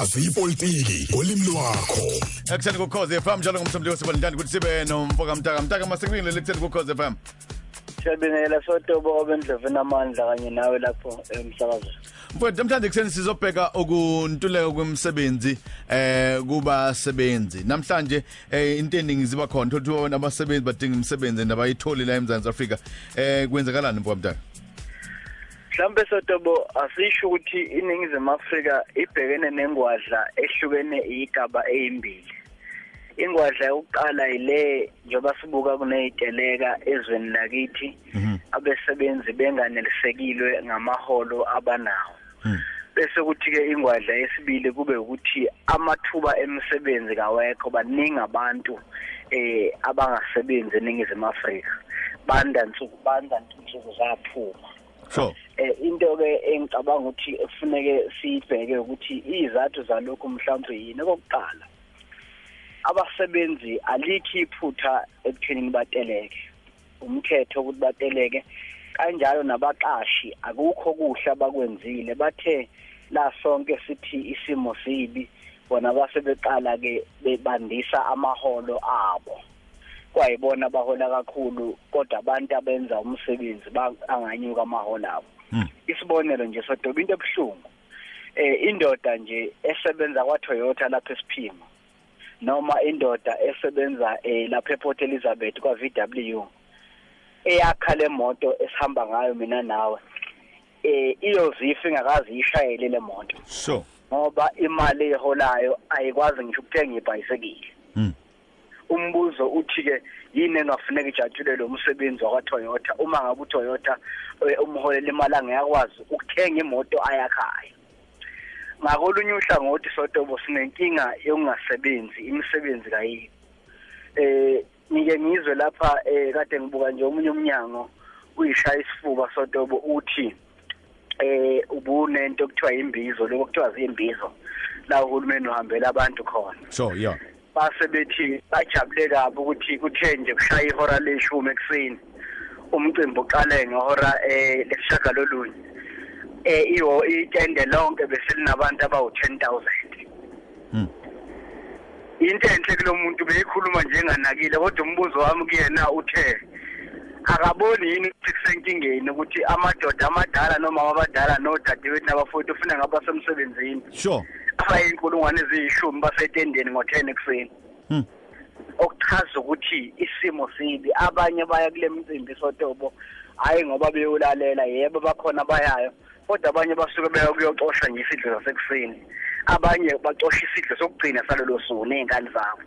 hlaziya ipolitiki ngolimi lwakho Ekuseni kukhoze FM njalo ngomsombuluko sibalindani ukuthi sibe nomfoka mtaka mtaka masekwini lekuseni kukhoze FM. Siyabingelela sotobo obendlovu enamandla kanye nawe lapho emsakazweni. Mfowethu namhlanje kuseni sizobheka ukuntuleka kwemisebenzi eh kuba sebenzi. Namhlanje eh into eningi ziba khona ukuthi wona abasebenzi badinga imisebenzi nabayitholi la eMzantsi Afrika. Eh kwenzakalani mfowethu mtaka? Mhlambe sotobo asisho ukuthi iningizimu Afrika ibhekene nengwadla ehlukene igaba ezimbili. ingwadla yokuqala ile njoba sibuka kuneziteleka ezweni lakithi abesebenzi benganelisekilwe ngamaholo abanawo. Bese kuthi ke ingwadla yesibili kube ukuthi amathuba emisebenzi kawekho baningi abantu eh abangasebenzi eningizimu Afrika. Banda nsuku banda nsuku zaphuma. Eh into ke engicabanga ukuthi kufuneke siyibheke ukuthi izathu zalokhu mhlawumbe yini. Okokuqala abasebenzi alikho iphutha ekutheni bateleke. Umthetho ukuthi bateleke kanjalo nabaqashi akukho kuhle abakwenzile. Bathe la sonke sithi isimo sibi bona basebeqala ke bebandisa amaholo abo. Kwayibona abahola kakhulu kodwa abantu abenza umsebenzi anganyuka amaholo abo. Isibonelo nje sodoba into ebuhlungu eh indoda nje esebenza kwa Toyota lapha esiphimo noma indoda esebenza eh lapha ePort Elizabeth kwa VW eyakha le moto esihamba ngayo mina nawe eh iyozifa ingakazi ishayele le moto. So? Ngoba imali eholayo ayikwazi ngisho ukuthenga ibhayisekile. Umbuzo uthi ke yini engafuneka ijatshule lo msebenzi wakwa Toyota? Uma ngabe uToyota umholela imali angekwazi ukuthenga imoto ayakhayo ngakolunye uhlangothi sotobo sinenkinga yokungasebenzi imisebenzi kayikho. Eh ngike ngizwe lapha eh kade ngibuka nje omunye umnyango uyishaya isifuba sotobo uthi eh ubunento okuthiwa imbizo lokho kuthiwa zimbizo la uhulumeni uhambela abantu khona. So yeah. Base bethi bajabule kabi ukuthi kuthe nje kushaya ihora leshumi ekuseni. Umcimbi uqale ngehora eh leshaga lolunye eh iwo itende lonke bese linabantu abawu 10000 mm. into enhle kulomuntu beyikhuluma njenganakile kodwa umbuzo wami kuyena uthe akaboni yini ukuthi kusenkingeni ukuthi amadoda amadala noma abadala nodadewethu nabafowethu ufuna ngaba semsebenzini sure. Abayinkulungwane eziyishumi basetendeni ngo10 ekuseni. Mm. okuchaza ukuthi isimo sibi. Abanye baya kule mcimbi sotobo hayi ngoba beyolalela yebo bakhona bayayo kodwa abanye basuke beya kuyocosha nje isidlo sasekuseni. Abanye bacosha isidlo sokugcina salolo suku nezingane zabo.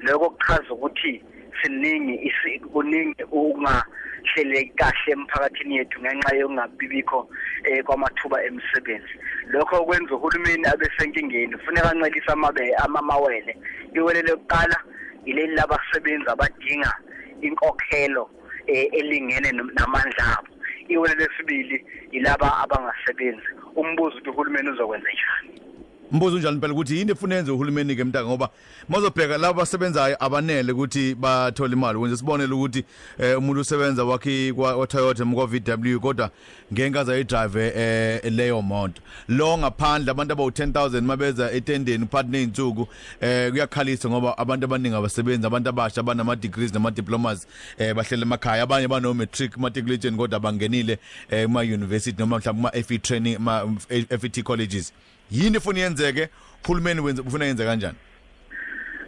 Lokho kuchaza ukuthi siningi kuningi ungahleleki kahle emphakathini yethu ngenxa yokungabibikho eh kwamathuba emisebenzi. Lokho kwenza uhulumeni abesenkingeni kufuneka ancelisa amabe amamawele. Iwele lokuqala ileli labasebenzi abadinga inkokhelo elingene namandla abo. Iwele lesibili ilaba abangasebenzi. Umbuzo ukuthi uhulumeni uzokwenza njani? Mbuzo njalo impela ukuthi yini efuna yenze uhulumeni ke mntaka? Ngoba mazobheka labo basebenzayo abanele ukuthi bathole imali. Kwenze sibonele ukuthi eh, umuntu usebenza wakhe kwa Toyota mkwa VW kodwa ngenkaza ayidrive eh, leyo moto. Lo ngaphandle abantu abawu 10000 mabeza etendeni phakathi nezinsuku eh kuyakhalisa ngoba abantu abaningi abasebenzi abantu abasha abanama degrees nama diplomas eh bahlele emakhaya. Abanye bano matric matriculation kodwa bangenile eh kuma university noma mhlawumbe kuma FE training ma FET colleges. Yini efuna yenzeke uhulumeni wenza ufuna yenze kanjani?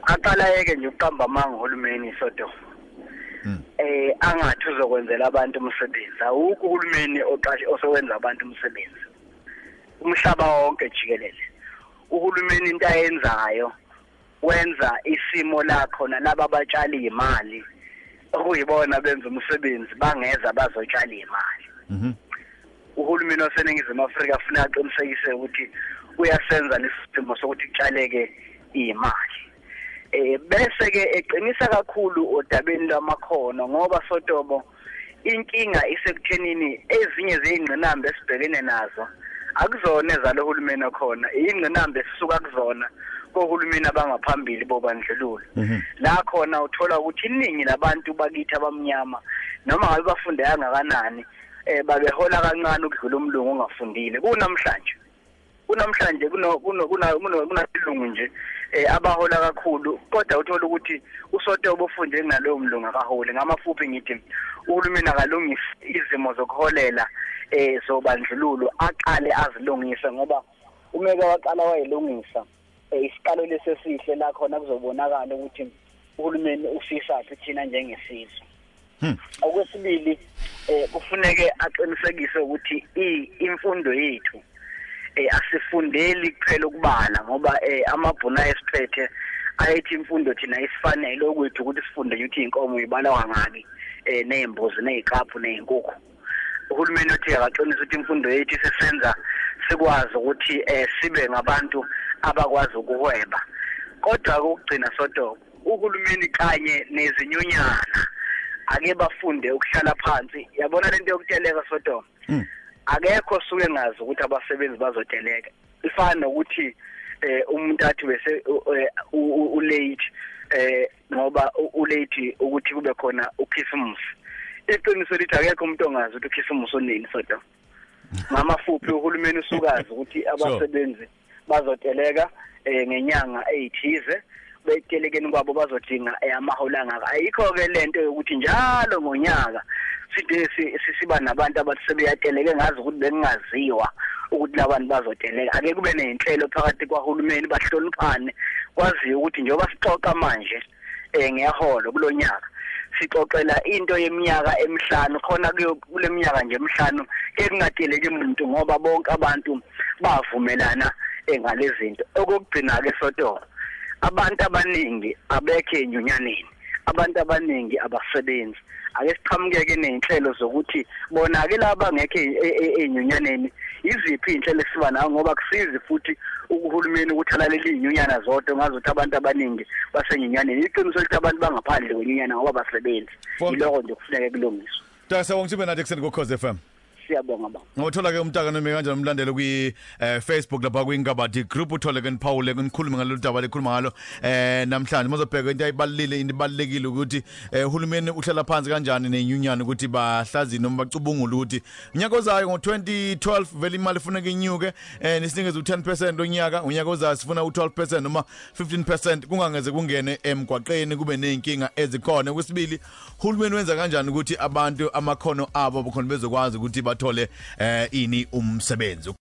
Aqala yeke nje uqamba amanga uhulumeni sodo eh angathi uzokwenzela abantu umsebenzi. Awukho uhulumeni oqashe osewenza abantu umsebenzi. Umhlaba wonke jikelele. Uhulumeni into ayenzayo wenza isimo lakho nalabo abatshali imali okuyibona benza umsebenzi bangeza bazotshala imali. Mhm. Uhulumeni waseningizimu Afrika ufuna aqinisekise ukuthi uyasenza lesimo sokuthi kutshaleke imali. Eh bese ke eqinisa kakhulu odabeni lwamakhono ngoba sotobo inkinga isekuthenini ezinye zeyingqinamba esibhekene nazo akuzona ezalo hulumeni khona ingqinamba esisuka kuzona kohulumeni abangaphambili bobandlululo. La khona uthola ukuthi iningi labantu bakithi abamnyama noma ngabe bafunde kangakanani eh babehola kancane ukudlula umlungu ongafundile. Kunamhlanje kunamhlanje kunasilungu nje eh abahola kakhulu. Kodwa uthola ukuthi usotobo ufunde kunalowo mlungu akaholi. Ngamafuphi ngithi uhulumeni akalungisi izimo zokuholela eh zobandlululo aqale azilungise ngoba umeke waqala wayilungisa eh, isiqalo lesesihle la khona kuzobonakala ukuthi uhulumeni ufisathi thina njengesizwe. Hmm. okwesibili eh kufuneke aqinisekise ukuthi imfundo yethu eh asifundeli kuphela ukubala ngoba eh amabhuna esiphethe ayethi imfundo thina isifanele okwethu ukuthi sifunde ukuthi inkomo ibala ngani eh nezimbuzi nezikaphu nezinkukhu uhulumeni uthi akaqinisa ukuthi imfundo yethu isesenza sikwazi ukuthi eh sibe ngabantu abakwazi ukuhweba. Kodwa ukugcina sodo uhulumeni kanye nezinyunyana ake bafunde ukuhlala phansi. Yabona lento yokuteleka sodo Mm. Akekho suke ngazi ukuthi abasebenzi bazoteleka. Ifana nokuthi eh umuntu athi bese u- eh, u- u- u late eh ngoba u- u late ukuthi kube khona ukhisimusi. Iqiniso lithi akekho umuntu ongazi ukuthi ukhisimusi unini sodo ngamafuphi uhulumeni usukazi ukuthi abasebenzi bazoteleka eh ngenyanga eyithize. Betelekeni kwabo bazodinga eh, amahola angaka ayikho ke lento yokuthi njalo ngonyaka side si- si- siba nabantu abathi sebeyateleke ngazi ukuthi bengingaziwa ukuthi labantu bazoteleka. Ake kube nenhlelo phakathi kwahulumeni bahloniphane. Kwaziyo ukuthi njengoba sixoxa manje eh ngeholo kulonyaka sixoxela into yeminyaka emihlanu khona kuyo kule minyaka nje emihlanu ekungateleki umuntu ngoba bonke abantu bavumelana eh, ngalezinto. Okugcina ke sotoro abantu abaningi abekho enyunyaneni. Abantu abaningi abasebenzi ake siqhamukeke nezinhlelo zokuthi bona ke laba ngekho enyunyaneni iziphi inhlelo esiba nayo ngoba kusizi futhi uhulumeni ukuthi alalele izinyunyana zodwa ngazothi abantu abaningi basenyunyaneni iqiniso lithi abantu bangaphandle kwenyunyana ngoba basebenzi Fonke. yiloko nje kufuneka kulungiswe Dr. Sawonga Chibe nathi kuseni ku Cause FM. Siyabonga baba. Ngothola ke umntaka nome kanjani umlandelo kwi eh, Facebook lapha kwingabadi group uthole ke niphawule ke nikhulume ngalolu daba lekhuluma ngalo eh namhlanje. Mozobheka into ayibalile into ibalekile ukuthi eh, uhulumeni uhlala phansi kanjani nenyunyana ukuthi bahlazi noma bacubungule ukuthi unyaka ozayo ngo2012 vele imali ifuneka inyuke eh nisinikeze u10% onyaka unyaka ozayo sifuna u12% noma 15% kungangeze kungene emgwaqeni kube nezinkinga ezikhona. Kwesibili uhulumeni wenza kanjani ukuthi abantu amakhono abo bukhona bezokwazi ukuthi bathole eh ini umsebenzi.